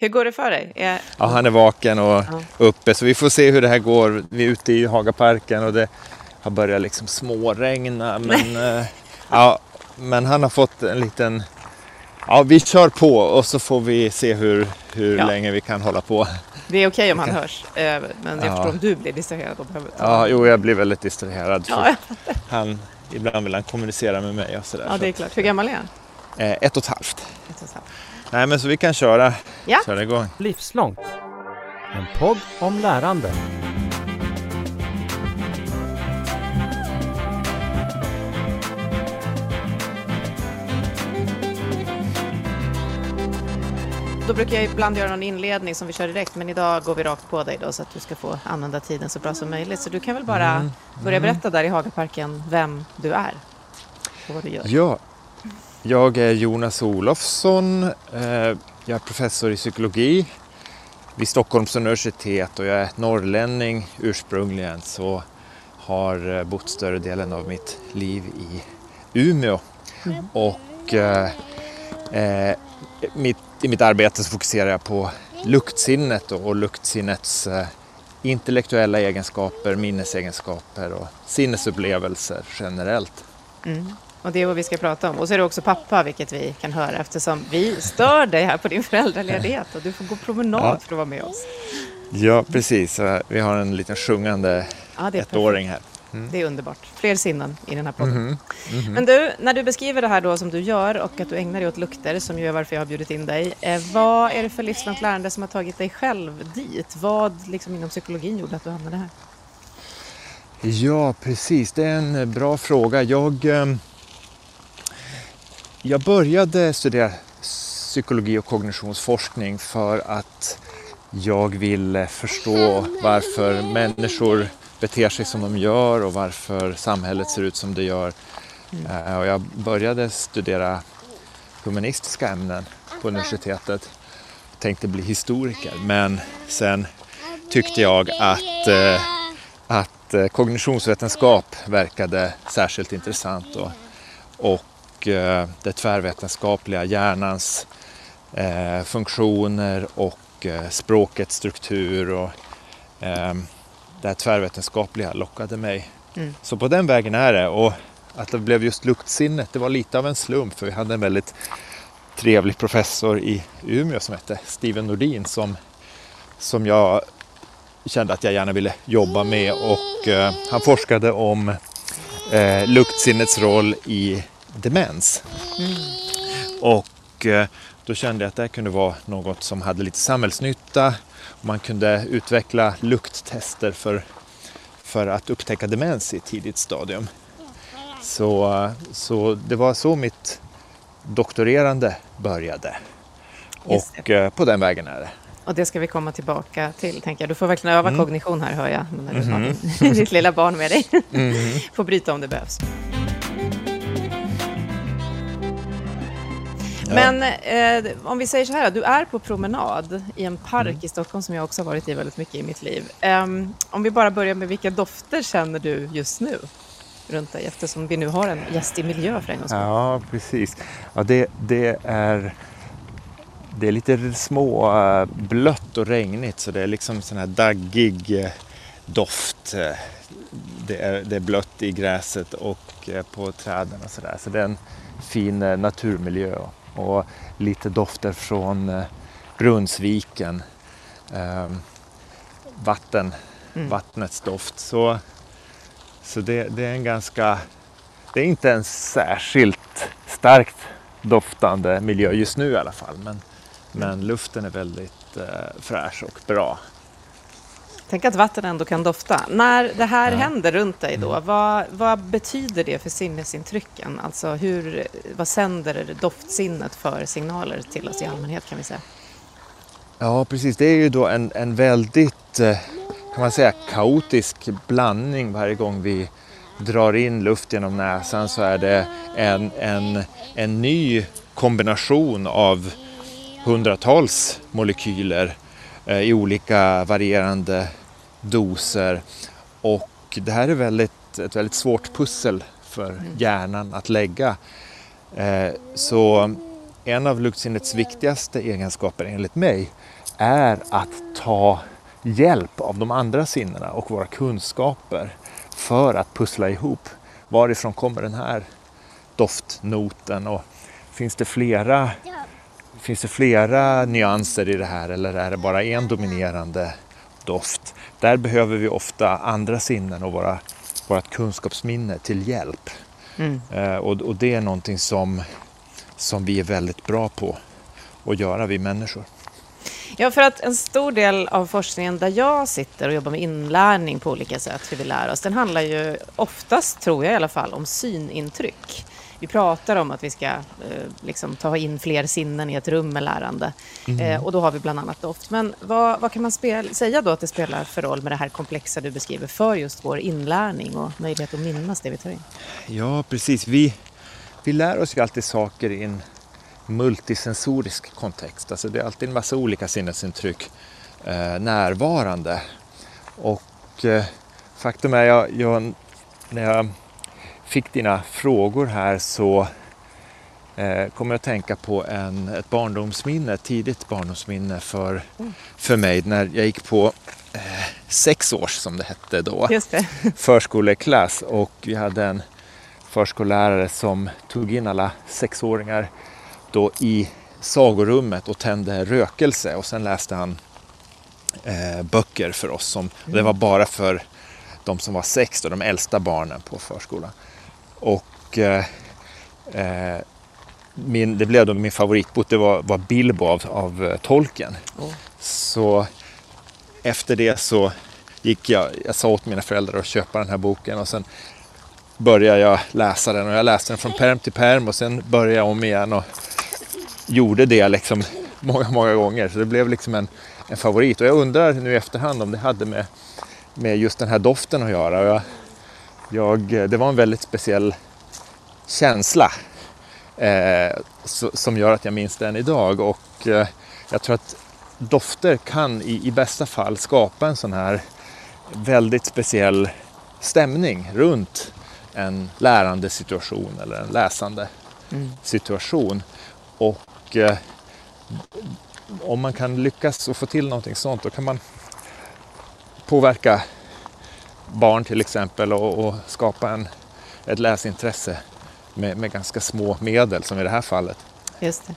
Hur går det för dig? Är... Ja, han är vaken och Ja. uppe så vi får se hur det här går. Vi är ute i Hagaparken och det har börjat liksom småregna men, eh, ja, men han har fått en liten Ja, vi kör på och så får vi se hur, hur Ja. länge vi kan hålla på. Det är okej om han hörs, eh, men jag Ja. förstår om du blir distraherad. Ja, jo, jag blir väldigt distraherad. Ja, han, ibland vill han kommunicera med mig och sådär. ja, det är klart. Hur gammal är han? eh, ett och ett halvt. Ett och ett halvt. Nej, men så vi kan köra. Ja. Köra igång. Livslångt. En podd om lärande. Då brukar jag ibland göra någon inledning som vi kör direkt, men idag går vi rakt på dig då så att du ska få använda tiden så bra som möjligt. Så du kan väl bara Mm, börja berätta där i Hagaparken vem du är och vad du gör. Ja, jag är Jonas Olofsson. Eh, jag är professor i psykologi vid Stockholms universitet och jag är norrlänning ursprungligen så har eh, bott större delen av mitt liv i Umeå. Och eh, eh, mitt, i mitt arbete så fokuserar jag på luktsinnet och, och luktsinnets eh, intellektuella egenskaper, minnesegenskaper och sinnesupplevelser generellt. Mm. Och det är vad vi ska prata om. Och så är du också pappa, vilket vi kan höra eftersom vi stör dig här på din föräldraledighet och du får gå promenad Ja. för att vara med oss. Ja, precis. Eh, Vi har en liten sjungande Ja, det ettåring här. perfekt. det är underbart. Fler sinnen i den här podden. Mhm. Men du, när du beskriver det här då som du gör och att du ägnar dig åt lukter, som ju är varför jag har bjudit in dig. Eh, vad är det för livslångt lärande som har tagit dig själv dit? Vad liksom inom psykologin gjorde att du hamnade här? Ja, precis. Det är en eh, bra fråga. Jag, ehm, jag började studera psykologi och kognitionsforskning för att jag ville förstå varför människor beter sig som de gör och varför samhället ser ut som det gör. Eh, Och jag började studera humanistiska ämnen på universitetet. Tänkte bli historiker men sen tyckte jag att, eh, att eh, kognitionsvetenskap verkade särskilt intressant och, och eh, det tvärvetenskapliga, hjärnans eh, funktioner och eh, språkets struktur och eh, det här tvärvetenskapliga lockade mig. Mm. Så på den vägen är det och att det blev just luktsinnet, det var lite av en slump för vi hade en väldigt trevlig professor i Umeå som hette Steven Nordin som, som jag kände att jag gärna ville jobba med och eh, han forskade om eh, luktsinnets roll i demens. Och eh, då kände jag att det kunde vara något som hade lite samhällsnytta. Man kunde utveckla lukttester för, för att upptäcka demens i ett tidigt stadium. Så, eh, så det var så mitt doktorerande började. Och eh, på den vägen är det. Och det ska vi komma tillbaka till, tänker jag. Du får verkligen öva Mm. kognition här, hör jag, när du Mhm. har ditt lilla barn med dig. Mhm. får bryta om det behövs. Men eh, om vi säger så här, du är på promenad i en park Mm. i Stockholm som jag också har varit i väldigt mycket i mitt liv. Ehm, om vi bara börjar med vilka dofter känner du just nu runt dig eftersom vi nu har en gästig miljö för en gångs skull. Ja, precis. Ja, det, det, är, det är lite små eh, blött och regnigt så det är liksom sån här daggig eh, doft. Eh, Det är, det är blött i gräset och på träden och sådär. Så det är en fin naturmiljö och lite dofter från Brunnsviken. Eh, Vatten, Mm. vattnets doft. Så, så det, det är en ganska det är inte en särskilt starkt doftande miljö just nu i alla fall. Men, men luften är väldigt eh, fräsch och bra. Tänk att vatten ändå kan dofta. När det här Ja. Mm. händer runt dig då, vad, vad betyder det för sinnesintrycken? Alltså hur, vad sänder doftsinnet för signaler till oss i allmänhet kan vi säga? Ja, precis. Det är ju då en, en väldigt, eh, kan man säga, kaotisk blandning varje gång vi drar in luft genom näsan så är det en, en, en ny kombination av hundratals molekyler i olika varierande doser. Och det här är väldigt, ett väldigt svårt pussel för hjärnan att lägga. Eh, så en av luktsinnets viktigaste egenskaper enligt mig är att ta hjälp av de andra sinnena och våra kunskaper för att pussla ihop varifrån kommer den här doftnoten och finns det flera, finns det flera nyanser i det här eller är det bara en dominerande doft? Där behöver vi ofta andra sinnen och våra, vårt kunskapsminne till hjälp. Mm. Eh, och, och det är någonting som, som vi är väldigt bra på att göra, vi människor. Ja, för att en stor del av forskningen där jag sitter och jobbar med inlärning på olika sätt, hur vi lär oss, den handlar ju oftast, tror jag i alla fall, om synintryck. Vi pratar om att vi ska eh, liksom, ta in fler sinnen i ett rum med lärande. Eh, och då har vi bland annat doft. Men vad, vad kan man spel, säga då att det spelar för roll med det här komplexa du beskriver för just vår inlärning och möjlighet att minnas det vi tar in? Ja, precis. Vi, vi lär oss ju alltid saker i en multisensorisk kontext. Alltså det är alltid en massa olika sinnesintryck eh, närvarande. Och eh, faktum är, jag, jag, när jag fick dina frågor här så eh, kom jag att tänka på en, ett barndomsminne, ett tidigt barndomsminne för, för mig när jag gick på eh, sex års, som det hette då, det. förskoleklass och vi hade en förskollärare som tog in alla sexåringar då i sagorummet och tände rökelse och sen läste han eh, böcker för oss. Som, det var bara för de som var sex, då, de äldsta barnen på förskolan. Och eh, eh, min, det blev då min favoritbok, det var, var Bilbo av, av eh, Tolkien. Oh. Så efter det så gick jag, jag sa åt mina föräldrar att köpa den här boken och sen började jag läsa den och jag läste den från perm till perm och sen började jag om igen och gjorde det liksom många, många gånger. Så det blev liksom en, en favorit och jag undrar nu i efterhand om det hade med, med just den här doften att göra. Och jag, jag, det var en väldigt speciell känsla eh, som gör att jag minns den idag och eh, jag tror att dofter kan i, i bästa fall skapa en sån här väldigt speciell stämning runt en lärande situation eller en läsande Mm. situation. Och eh, om man kan lyckas och få till någonting sånt då kan man påverka barn till exempel och, och skapa en, ett läsintresse med, med ganska små medel som i det här fallet. Just det.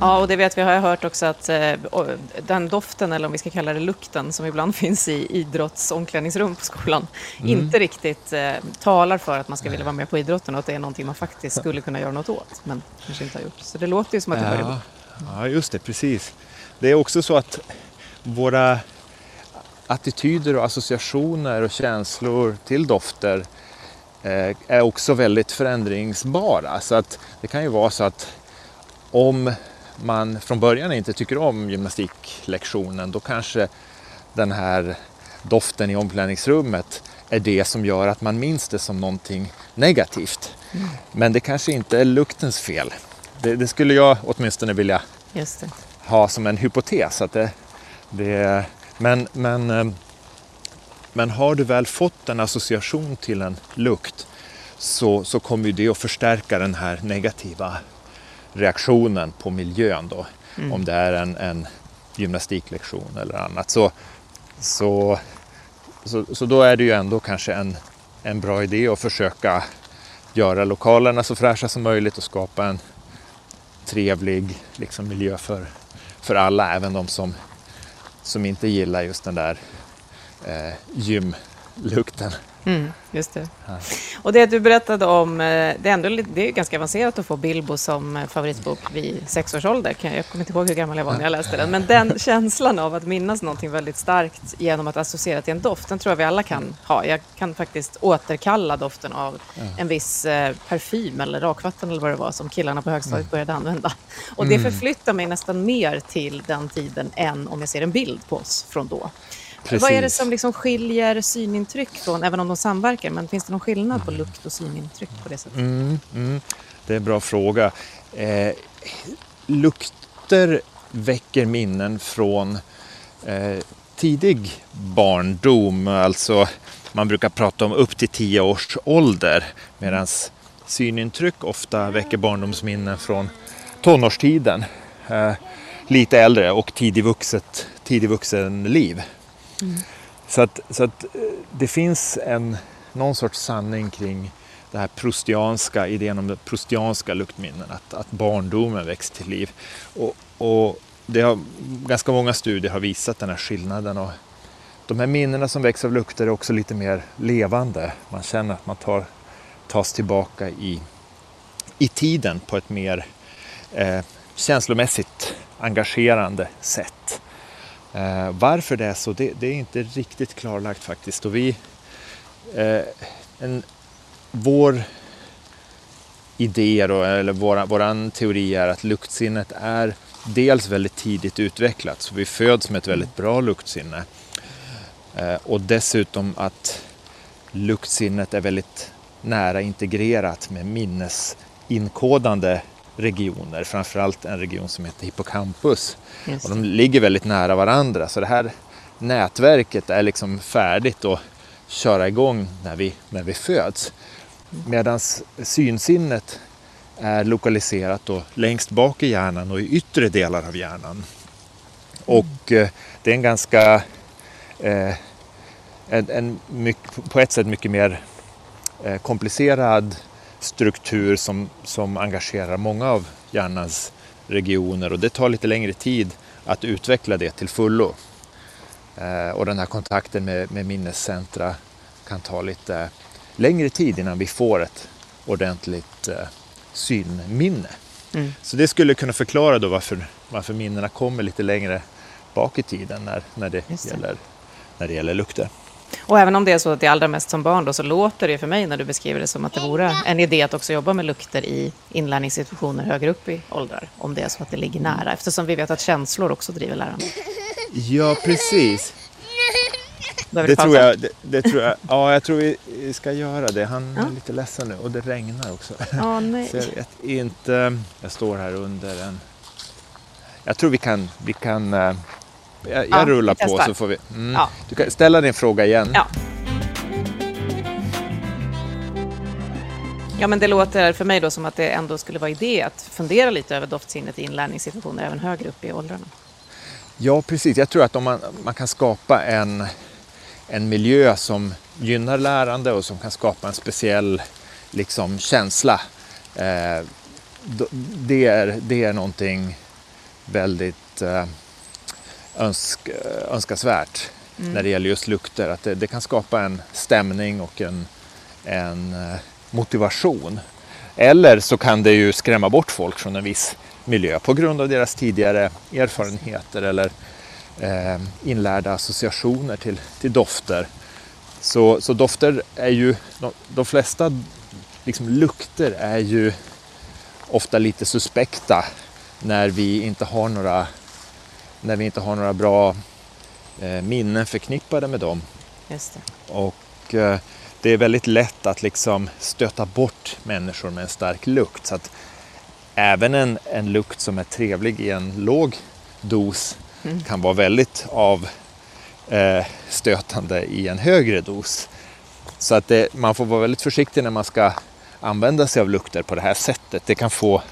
Ja, och det vet vi, har jag hört också att eh, den doften, eller om vi ska kalla det lukten, som ibland finns i idrottsomklädningsrum på skolan, inte riktigt eh, talar för att man ska vilja vara med på idrotten och att det är någonting man faktiskt skulle kunna göra något åt, men kanske inte har gjort. Så det låter ju som att det hör ihop. Ja, just det, precis. Det är också så att våra attityder och associationer och känslor till dofter eh, är också väldigt förändringsbara. Så att det kan ju vara så att om man från början inte tycker om gymnastiklektionen då kanske den här doften i omklädningsrummet är det som gör att man minns det som någonting negativt. Men det kanske inte är luktens fel. Det, det skulle jag åtminstone vilja Just det. Ha som en hypotes. Att det, det, men, men, eh, men har du väl fått en association till en lukt så, så kommer det att förstärka den här negativa reaktionen på miljön. Då. Om det är en, en gymnastiklektion eller annat. Så, så, så, så då är det ju ändå kanske en, en bra idé att försöka göra lokalerna så fräscha som möjligt och skapa en trevlig liksom, miljö för, för alla, även de som, som inte gillar just den där eh, gymlukten. Mm, just det. Och det du berättade om, eh, det är, ändå, det är ganska avancerat att få Bilbo som eh, favoritbok vid sex års ålder. Jag, kommer inte ihåg hur gammal jag var när jag läste den, men den känslan av att minnas någonting väldigt starkt genom att associera till en doft, den tror jag vi alla kan ha. Jag kan faktiskt återkalla doften av en viss eh, parfym eller rakvatten eller vad det var som killarna på högstadiet började använda. Och det förflyttar mig nästan mer till den tiden än om jag ser en bild på oss från då. Vad är det Precis. som liksom skiljer synintryck från, även om de samverkar, men finns det någon skillnad på lukt och synintryck på det sättet? Mm, mm, det är en bra fråga. Eh, lukter väcker minnen från eh, tidig barndom. Alltså man brukar prata om upp till 10 års ålder medan synintryck ofta väcker barndomsminnen från tonårstiden. Eh, lite äldre och tidig, vuxet, tidig vuxenliv. Mm. Så, att, så att eh, det finns en, någon sorts sanning kring det här prustianska, idén om det prustianska luktminnen, att, att barndomen väcks till liv. Och, och det har, ganska många studier har visat den här skillnaden. Och de här minnena som väcks av lukter är också lite mer levande. Man känner att man tar, tas tillbaka i, i tiden på ett mer eh, känslomässigt engagerande sätt. Eh, varför det är så, det, det, är inte riktigt klarlagt faktiskt. Och vi, eh, en, vår idé, då, eller våran teori är att luktsinnet är dels väldigt tidigt utvecklat, så vi föds med ett väldigt bra luktsinne. Eh, och dessutom att luktsinnet är väldigt nära integrerat med minnesinkodande regioner, framförallt en region som heter hippocampus. Och de ligger väldigt nära varandra så det här nätverket är liksom färdigt att köra igång när vi, när vi föds. Medan synsinnet är lokaliserat då längst bak i hjärnan och i yttre delar av hjärnan. Och eh, det är en ganska, eh, en, en mycket, på ett sätt mycket mer eh, komplicerad struktur som, som engagerar många av hjärnans regioner och det tar lite längre tid att utveckla det till fullo. Eh, och den här kontakten med, med minnescentra kan ta lite längre tid innan vi får ett ordentligt eh, synminne. Mm. Så det skulle kunna förklara då varför, varför minnena kommer lite längre bak i tiden när, när, det, det. Gäller, när det gäller lukter. Och även om det är så att det är allra mest som barn då, så låter det för mig när du beskriver det som att det vore en idé att också jobba med lukter i inlärningssituationer högre upp i åldrar, om det är så att det ligger nära, eftersom vi vet att känslor också driver lärande. Ja, precis. Det tror, jag, det, det, tror jag. Ja, jag tror vi ska göra det. Han är lite ledsen nu och det regnar också. Oh, nej. Så jag vet inte. Jag står här under en... Jag tror vi kan... Vi kan eh, jag, jag ja, rullar på så får vi... Mm. Du kan ställa din fråga igen. Ja. Ja, men det låter för mig då som att det ändå skulle vara idé att fundera lite över doftsinnet i inlärningssituationer även högre upp i åldrarna. Ja, precis. Jag tror att om man, man kan skapa en, en miljö som gynnar lärande och som kan skapa en speciell liksom, känsla. Eh, det, är, det är någonting väldigt eh, önsk, önskansvärt mm. när det gäller just lukter. Att det, det, kan skapa en stämning och en, en eh, motivation. Eller så kan det ju skrämma bort folk från en viss miljö på grund av deras tidigare erfarenheter eller eh, inlärda associationer till, till dofter. Så, så dofter är ju, de, de flesta liksom, lukter är ju ofta lite suspekta när vi inte har några när vi inte har några bra eh, minnen förknippade med dem. Just det. Och eh, det är väldigt lätt att liksom stöta bort människor med en stark lukt. Så att även en, en lukt som är trevlig i en låg dos mm. kan vara väldigt avstötande eh, i en högre dos. Så att det, man får vara väldigt försiktig när man ska använda sig av lukter på det här sättet. Det kan få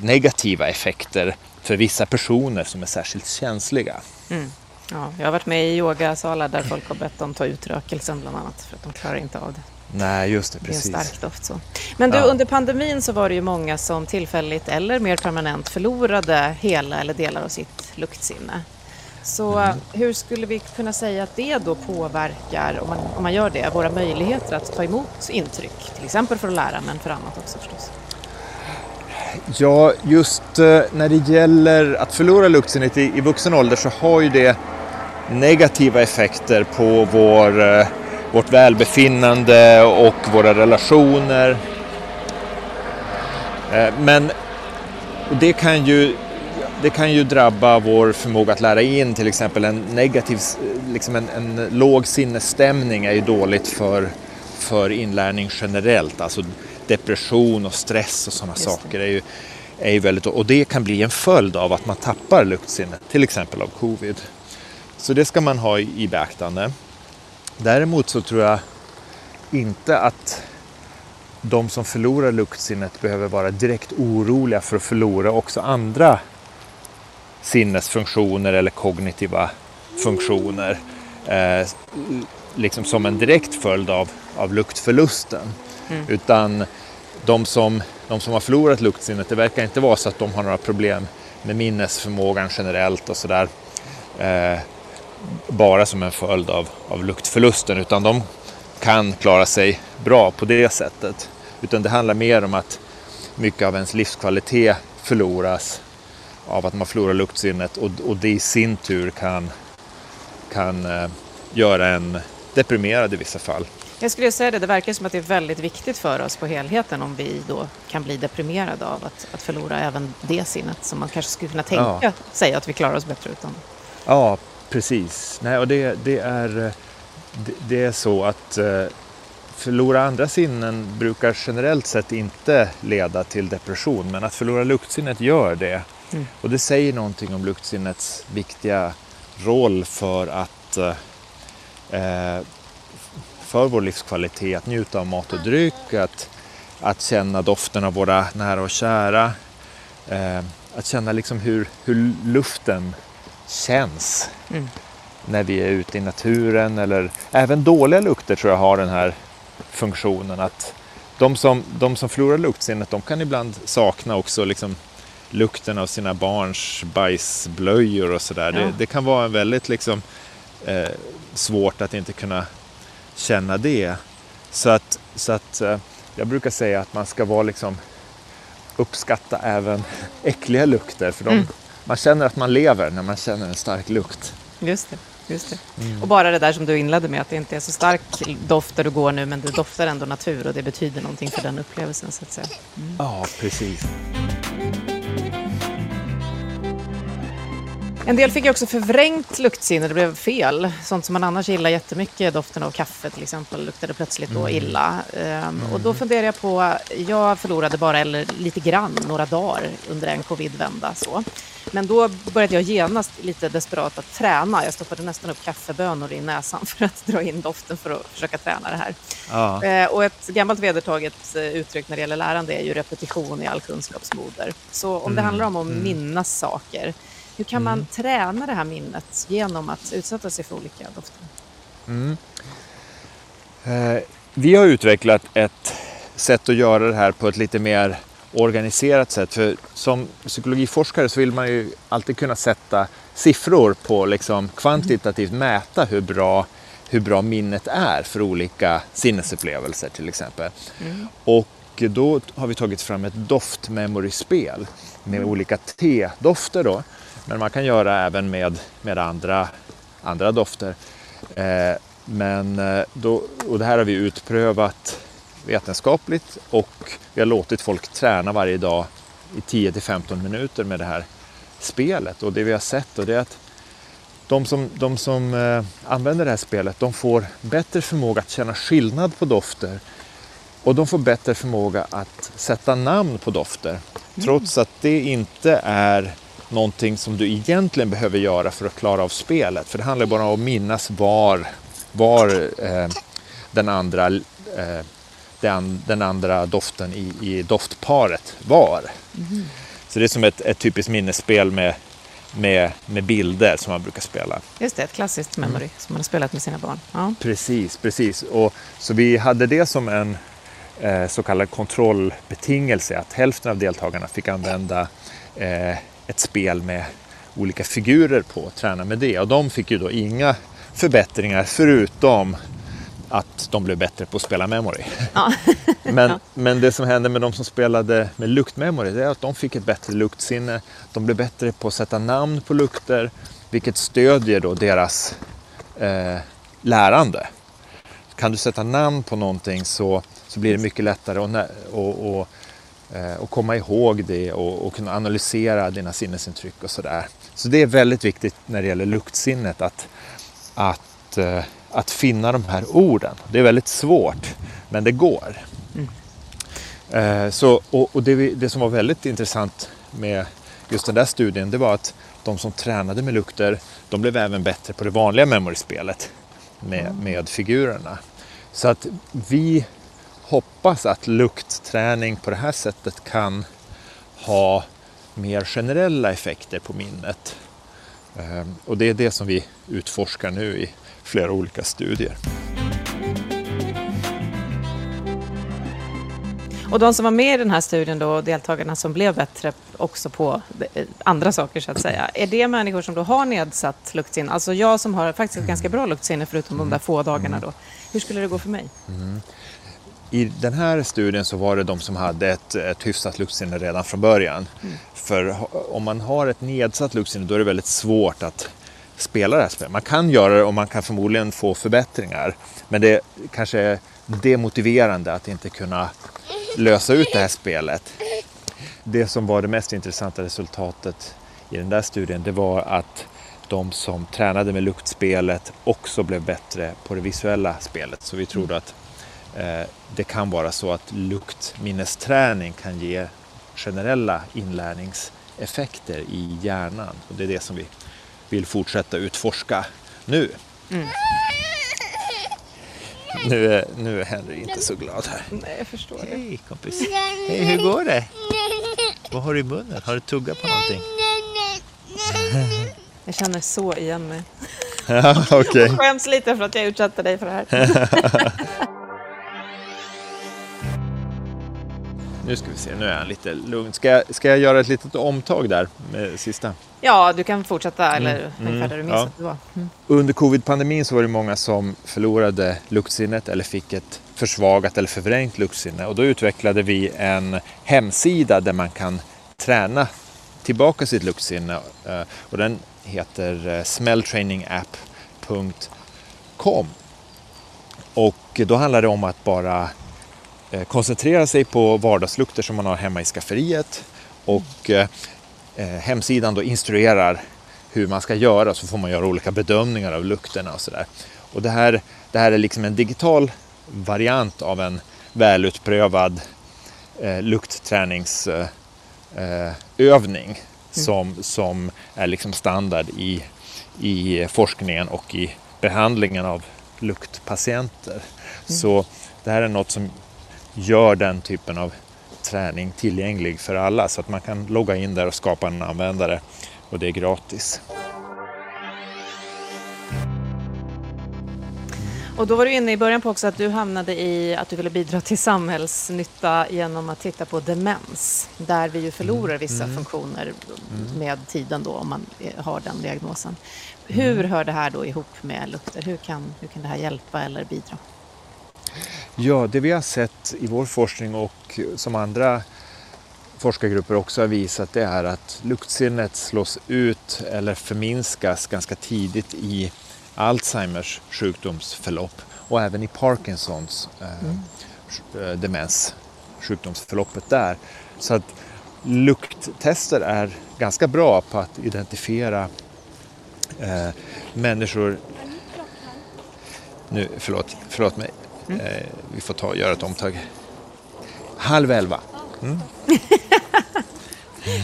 negativa effekter för vissa personer som är särskilt känsliga. Mm. Ja, jag har varit med i yogasalar där folk har bett dem ta ut rökelsen bland annat för att de klarar inte av det. Nej, just det. Precis. Det är en stark doft. Så. Men du, ja. under pandemin så var det ju många som tillfälligt eller mer permanent förlorade hela eller delar av sitt luktsinne. Så mm. hur skulle vi kunna säga att det då påverkar, om man, om man gör det, våra möjligheter att ta emot intryck? Till exempel för att lära, men för annat också förstås. Ja, just eh, när det gäller att förlora luktsinnet i, i vuxen ålder så har ju det negativa effekter på vår, eh, vårt välbefinnande och våra relationer. Eh, men det kan ju det kan ju drabba vår förmåga att lära in till exempel en negativ, liksom en, en låg sinnesstämning är ju dåligt för, för inlärning generellt. Alltså depression och stress och sådana saker är ju, är ju väldigt, och det kan bli en följd av att man tappar luktsinnet, till exempel av covid. Så det ska man ha i beaktande. Däremot så tror jag inte att de som förlorar luktsinnet behöver vara direkt oroliga för att förlora också andra sinnesfunktioner eller kognitiva funktioner. Eh, liksom som en direkt följd av, av luktförlusten. Mm. Utan de som, de som har förlorat luktsinnet, det verkar inte vara så att de har några problem med minnesförmågan generellt och sådär. Eh, bara som en följd av, av luktförlusten, utan de kan klara sig bra på det sättet. Utan det handlar mer om att mycket av ens livskvalitet förloras av att man förlorar luktsinnet och, och det i sin tur kan, kan eh, göra en deprimerad i vissa fall. Jag skulle säga det, det verkar som att det är väldigt viktigt för oss på helheten om vi då kan bli deprimerade av att, att förlora även det sinnet som man kanske skulle kunna tänka ja. sig att vi klarar oss bättre utan. Ja, precis. Nej, och det, det är, det, det, är så att eh, förlora andra sinnen brukar generellt sett inte leda till depression men att förlora luktsinnet gör det. Mm. Och det säger någonting om luktsinnets viktiga roll för att eh, för vår livskvalitet, att njuta av mat och dryck, att, att känna doften av våra nära och kära, eh, att känna liksom hur, hur luften känns mm. när vi är ute i naturen eller även dåliga lukter tror jag har den här funktionen att de som, de som förlorar luktsinnet de kan ibland sakna också liksom lukten av sina barns bajsblöjor och sådär. Ja. Det, det, kan vara väldigt liksom, eh, svårt att inte kunna känna det. Så att, så att eh, jag brukar säga att man ska vara liksom uppskatta även äckliga lukter för de, mm. man känner att man lever när man känner en stark lukt. Just det. Just det. Mm. Och bara det där som du inledde med, att det inte är så stark doft där du går nu, men det doftar ändå natur och det betyder någonting för den upplevelsen så att säga. Mm. Ja, precis. En del fick ju också förvrängt luktsinne, det blev fel. Sånt som man annars gillar jättemycket, doften av kaffe till exempel, luktade plötsligt då mm. illa. Um, mm. Och då funderar jag på, jag förlorade bara eller lite grann några dagar under en covidvända. Så. Men då började jag genast lite desperat att träna. Jag stoppade nästan upp kaffebönor i näsan för att dra in doften för att försöka träna det här. Ja. Eh, och ett gammalt vedertaget eh, uttryck när det gäller lärande är ju repetition i all kunskapsmoder. Så om mm. det handlar om att mm. minnas saker, hur kan man mm. träna det här minnet genom att utsätta sig för olika dofter? Mm. Eh, vi har utvecklat ett sätt att göra det här på ett lite mer organiserat sätt. För som psykologiforskare så vill man ju alltid kunna sätta siffror på, liksom kvantitativt mäta hur bra, hur bra minnet är för olika sinnesupplevelser till exempel. Mm. Och då har vi tagit fram ett doftmemory-spel med mm. olika T-dofter då. Men man kan göra även med, med andra, andra dofter. Eh, men eh, då, och det här har vi utprövat vetenskapligt och vi har låtit folk träna varje dag i 10 15 minuter med det här spelet. Och det vi har sett och det är att de som, de som eh, använder det här spelet de får bättre förmåga att känna skillnad på dofter och de får bättre förmåga att sätta namn på dofter. Mm. Trots att det inte är någonting som du egentligen behöver göra för att klara av spelet. För det handlar bara om att minnas var, var eh, den, andra, eh, den, den, andra doften i, i doftparet var. Mm. Så det är som ett, ett typiskt minnesspel med, med, med bilder som man brukar spela. Just det, ett klassiskt memory mm. som man har spelat med sina barn. Ja. Precis, precis. Och, så vi hade det som en eh, så kallad kontrollbetingelse, att hälften av deltagarna fick använda eh, ett spel med olika figurer på och träna med det. Och de fick ju då inga förbättringar förutom att de blev bättre på att spela memory. Ja. men, ja. men det som hände med de som spelade med luktmemory det är att de fick ett bättre luktsinne. De blev bättre på att sätta namn på lukter vilket stödjer då deras eh, lärande. Kan du sätta namn på någonting så, så blir det mycket lättare att och, och och komma ihåg det och, och, kunna analysera dina sinnesintryck och sådär. Så det är väldigt viktigt när det gäller luktsinnet att, att, eh, att finna de här orden. Det är väldigt svårt, men det går. Mm. Eh, så, och, och det, det, som var väldigt intressant med just den där studien, det var att de som tränade med lukter, de blev även bättre på det vanliga memory-spelet. med, med figurerna. Så att vi hoppas att luktträning på det här sättet kan ha mer generella effekter på minnet. Ehm, och det är det som vi utforskar nu i flera olika studier. Och de som var med i den här studien då, deltagarna som blev bättre också på eh, andra saker så att säga, är det människor som då har nedsatt luktsinne? Alltså jag som har faktiskt ett ganska bra luktsinne förutom de där få dagarna då. Hur skulle det gå för mig? Mm. I den här studien så var det de som hade ett, ett hyfsat luktsinne redan från början. Mm. För om man har ett nedsatt luktsinne då är det väldigt svårt att spela det här spelet. Man kan göra det och man kan förmodligen få förbättringar. Men det kanske är demotiverande att inte kunna lösa ut det här spelet. Det som var det mest intressanta resultatet i den där studien det var att de som tränade med luktspelet också blev bättre på det visuella spelet. Så vi trodde att eh, det kan vara så att luktminnesträning kan ge generella inlärningseffekter i hjärnan. Och det är det som vi vill fortsätta utforska nu. Mm. Nu är, nu är Henry inte så glad här. Nej, jag förstår det. Hej kompis. Hej, hur går det? Vad har du i munnen? Har du tuggat på någonting? Jag känner så igen mig. Ja, okay. Jag skäms lite för att jag utsatte dig för det här. Nu ska vi se, nu är han lite lugn. Ska jag, ska jag göra ett litet omtag där med sista? Ja, du kan fortsätta eller mm. ungefär mm. där du minns ja. att du var. Mm. Under covid-pandemin så var det många som förlorade luktsinnet eller fick ett försvagat eller förvrängt luktsinne och då utvecklade vi en hemsida där man kan träna tillbaka sitt luktsinne eh, och den heter eh, smelltrainingapp.com och då handlar det om att bara koncentrera sig på vardagslukter som man har hemma i skafferiet och eh, eh, hemsidan då instruerar hur man ska göra så får man göra olika bedömningar av lukterna och sådär. Och det här, det här är liksom en digital variant av en välutprövad eh, luktträningsövning eh, mm. som, som är liksom standard i, i forskningen och i behandlingen av luktpatienter. Mm. Så det här är något som gör den typen av träning tillgänglig för alla så att man kan logga in där och skapa en användare och det är gratis. Och då var du inne i början på också att du hamnade i att du ville bidra till samhällsnytta genom att titta på demens, där vi ju förlorar mm. vissa mm. funktioner mm. med tiden då om man har den diagnosen. Hur mm. hör det här då ihop med lukter? Hur kan, hur kan det här hjälpa eller bidra? Ja, det vi har sett i vår forskning och som andra forskargrupper också har visat det är att luktsinnet slås ut eller förminskas ganska tidigt i Alzheimers sjukdomsförlopp och även i Parkinsons eh, mm. Eh, demens, sjukdomsförloppet där. Så att lukttester är ganska bra på att identifiera eh, människor nu, förlåt, förlåt mig, Mm. Eh, vi får ta, göra ett omtag. Halv elva. Mm.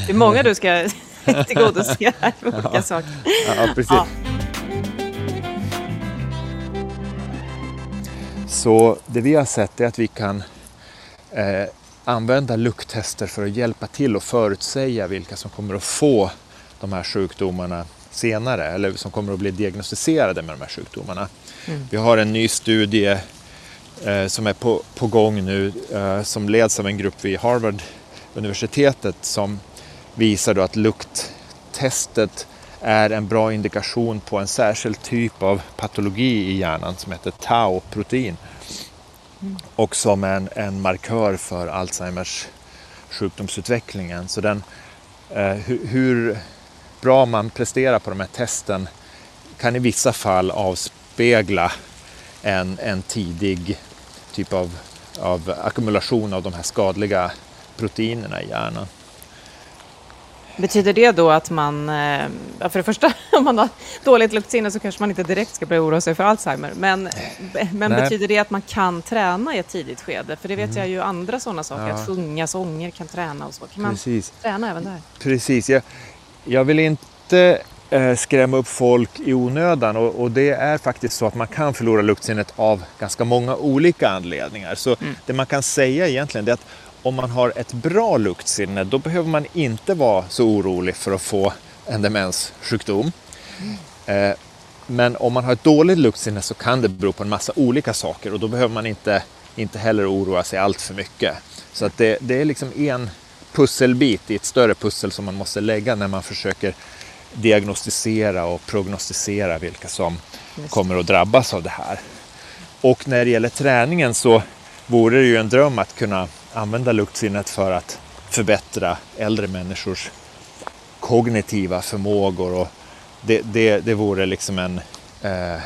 det är många du ska tillgodose här för olika ja. saker. Ja, precis. Ja. Så det vi har sett är att vi kan eh, använda lukttester för att hjälpa till och förutsäga vilka som kommer att få de här sjukdomarna senare eller som kommer att bli diagnostiserade med de här sjukdomarna. Mm. Vi har en ny studie som är på, på gång nu eh, som leds av en grupp vid Harvard universitetet som visar då att lukttestet är en bra indikation på en särskild typ av patologi i hjärnan som heter tau-protein mm. och som en, en markör för Alzheimers sjukdomsutvecklingen. Så den, eh, hur, hur, bra man presterar på de här testen kan i vissa fall avspegla en, en tidig typ av, av ackumulation av de här skadliga proteinerna i hjärnan. Betyder det då att man, eh, för det första, om man har dåligt luktsinne så kanske man inte direkt ska börja oroa sig för Alzheimer, men, men betyder det att man kan träna i ett tidigt skede? För det vet mm. jag ju andra sådana saker, ja. att sjunga sånger kan träna och så. Kan man Precis. träna även där? Precis, jag, jag vill inte skrämma upp folk i onödan och, och, det är faktiskt så att man kan förlora luktsinnet av ganska många olika anledningar. Så mm. det man kan säga egentligen är att om man har ett bra luktsinne då behöver man inte vara så orolig för att få en demenssjukdom. Mm. Eh, men om man har ett dåligt luktsinne så kan det bero på en massa olika saker och då behöver man inte, inte heller oroa sig allt för mycket. Så att det, det är liksom en pusselbit i ett större pussel som man måste lägga när man försöker diagnostisera och prognostisera vilka som kommer att drabbas av det här. Och när det gäller träningen så vore det ju en dröm att kunna använda luktsinnet för att förbättra äldre människors kognitiva förmågor och det, det, det vore liksom en eh,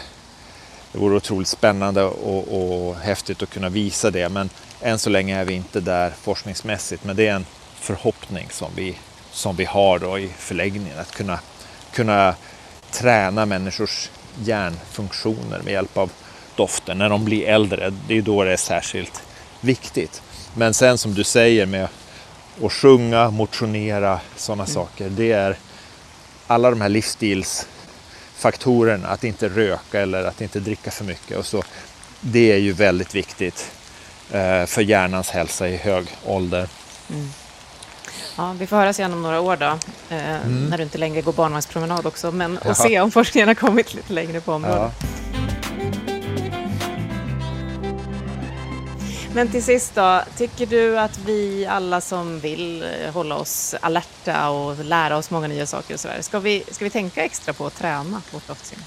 det vore otroligt spännande och, och häftigt att kunna visa det men än så länge är vi inte där forskningsmässigt men det är en förhoppning som vi, som vi har då i förläggningen att kunna, kunna träna människors hjärnfunktioner med hjälp av doften när de blir äldre. Det är då det är särskilt viktigt. Men sen som du säger med att sjunga, motionera, sådana mm. saker. Det är alla de här livsstilsfaktorerna, att inte röka eller att inte dricka för mycket och så. Det är ju väldigt viktigt eh, för hjärnans hälsa i hög ålder. Mm. Ja, vi får höras igen om några år då, eh, mm. när du inte längre går barnvagnspromenad också, men och se om forskningen har kommit lite längre på området. Ja. Men till sist då, tycker du att vi alla som vill eh, hålla oss alerta och lära oss många nya saker och sådär, ska vi, ska vi tänka extra på att träna vårt doftsinne?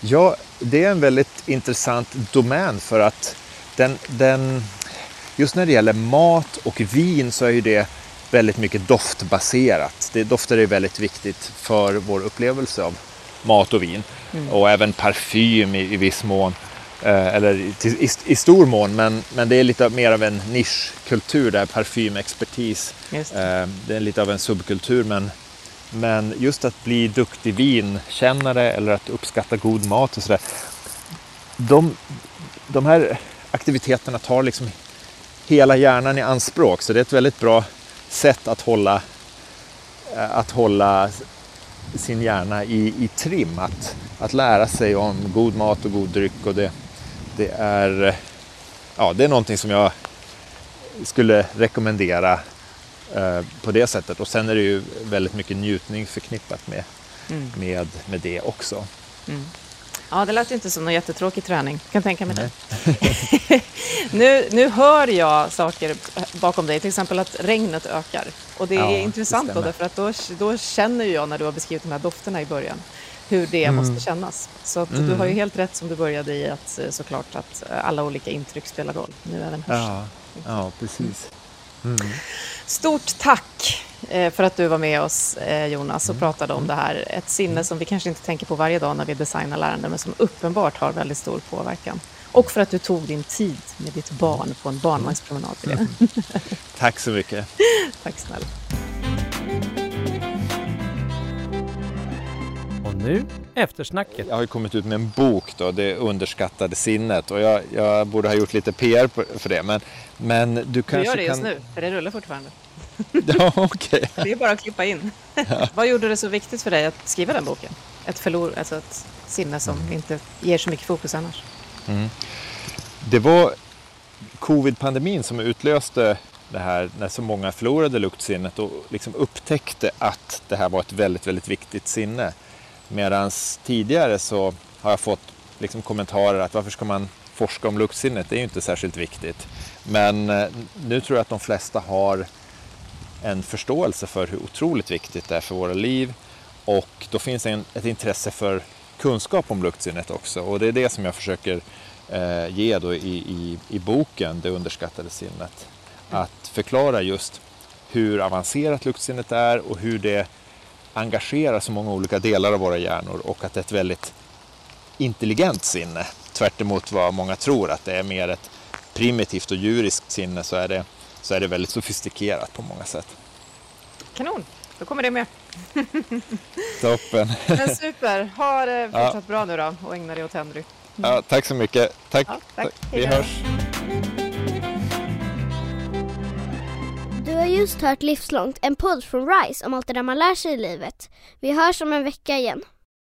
Ja, det är en väldigt intressant domän för att den, den, just när det gäller mat och vin så är ju det väldigt mycket doftbaserat. Det, dofter är väldigt viktigt för vår upplevelse av mat och vin mm. och även parfym i, i viss mån. Eh, eller i, i, i, stor mån, men, men det är lite mer av en nischkultur där parfymexpertis. Det. Eh, det är lite av en subkultur, men, men just att bli duktig vinkännare eller att uppskatta god mat och sådär. De, de här aktiviteterna tar liksom hela hjärnan i anspråk, så det är ett väldigt bra sätt att hålla, eh, att hålla sin hjärna i, i trim, att, att lära sig om god mat och god dryck. Och det, det, är, ja, det är någonting som jag skulle rekommendera eh, på det sättet. Och sen är det ju väldigt mycket njutning förknippat med, mm. med, med det också. Mm. Ja, det lät inte som någon jättetråkig träning. Jag kan tänka mig det. nu, nu hör jag saker bakom dig, till exempel att regnet ökar. Och det är ja, intressant det då, därför att då, då känner jag när du har beskrivit de här dofterna i början hur det mm. måste kännas. Så att mm. du har ju helt rätt som du började i att eh, såklart att eh, alla olika intryck spelar roll. Nu även hörsel. Ja, ja precis. Mm. Stort tack för att du var med oss Jonas och mm. pratade om det här. Ett sinne mm. som vi kanske inte tänker på varje dag när vi designar lärande men som uppenbart har väldigt stor påverkan. Och för att du tog din tid med ditt barn på en barnvagnspromenad. Tack så mycket. Tack snälla. nu eftersnacket. Jag har ju kommit ut med en bok då, Det underskattade sinnet och jag, jag borde ha gjort lite PR för det. Men, men du kanske Du gör det just kan... nu, för det rullar fortfarande. ja, okay. Det är bara att klippa in. Ja. Vad gjorde det så viktigt för dig att skriva den boken? Ett, förlor, alltså ett sinne som mm. inte ger så mycket fokus annars. Mm. Det var covid-pandemin som utlöste det här när så många förlorade luktsinnet och liksom upptäckte att det här var ett väldigt, väldigt viktigt sinne. Medan tidigare så har jag fått liksom kommentarer att varför ska man forska om luktsinnet? Det är ju inte särskilt viktigt. Men eh, nu tror jag att de flesta har en förståelse för hur otroligt viktigt det är för våra liv och då finns en, ett intresse för kunskap om luktsinnet också och det är det som jag försöker eh, ge då i, i, i boken Det underskattade sinnet. Att förklara just hur avancerat luktsinnet är och hur det engagerar så många olika delar av våra hjärnor och att det är ett väldigt intelligent sinne. Tvärt vad många tror att det är mer ett primitivt och djuriskt sinne så är det, så är det väldigt sofistikerat på många sätt. Kanon, då kommer det med. Toppen. Men super, ha det fortsatt ja. bra nu då och ägna dig åt Henry. Ja, tack så mycket. Tack. Ja, tack. Vi hörs. har just hört Livslångt, en podd från RISE om allt det där man lär sig i livet. Vi hörs om en vecka igen.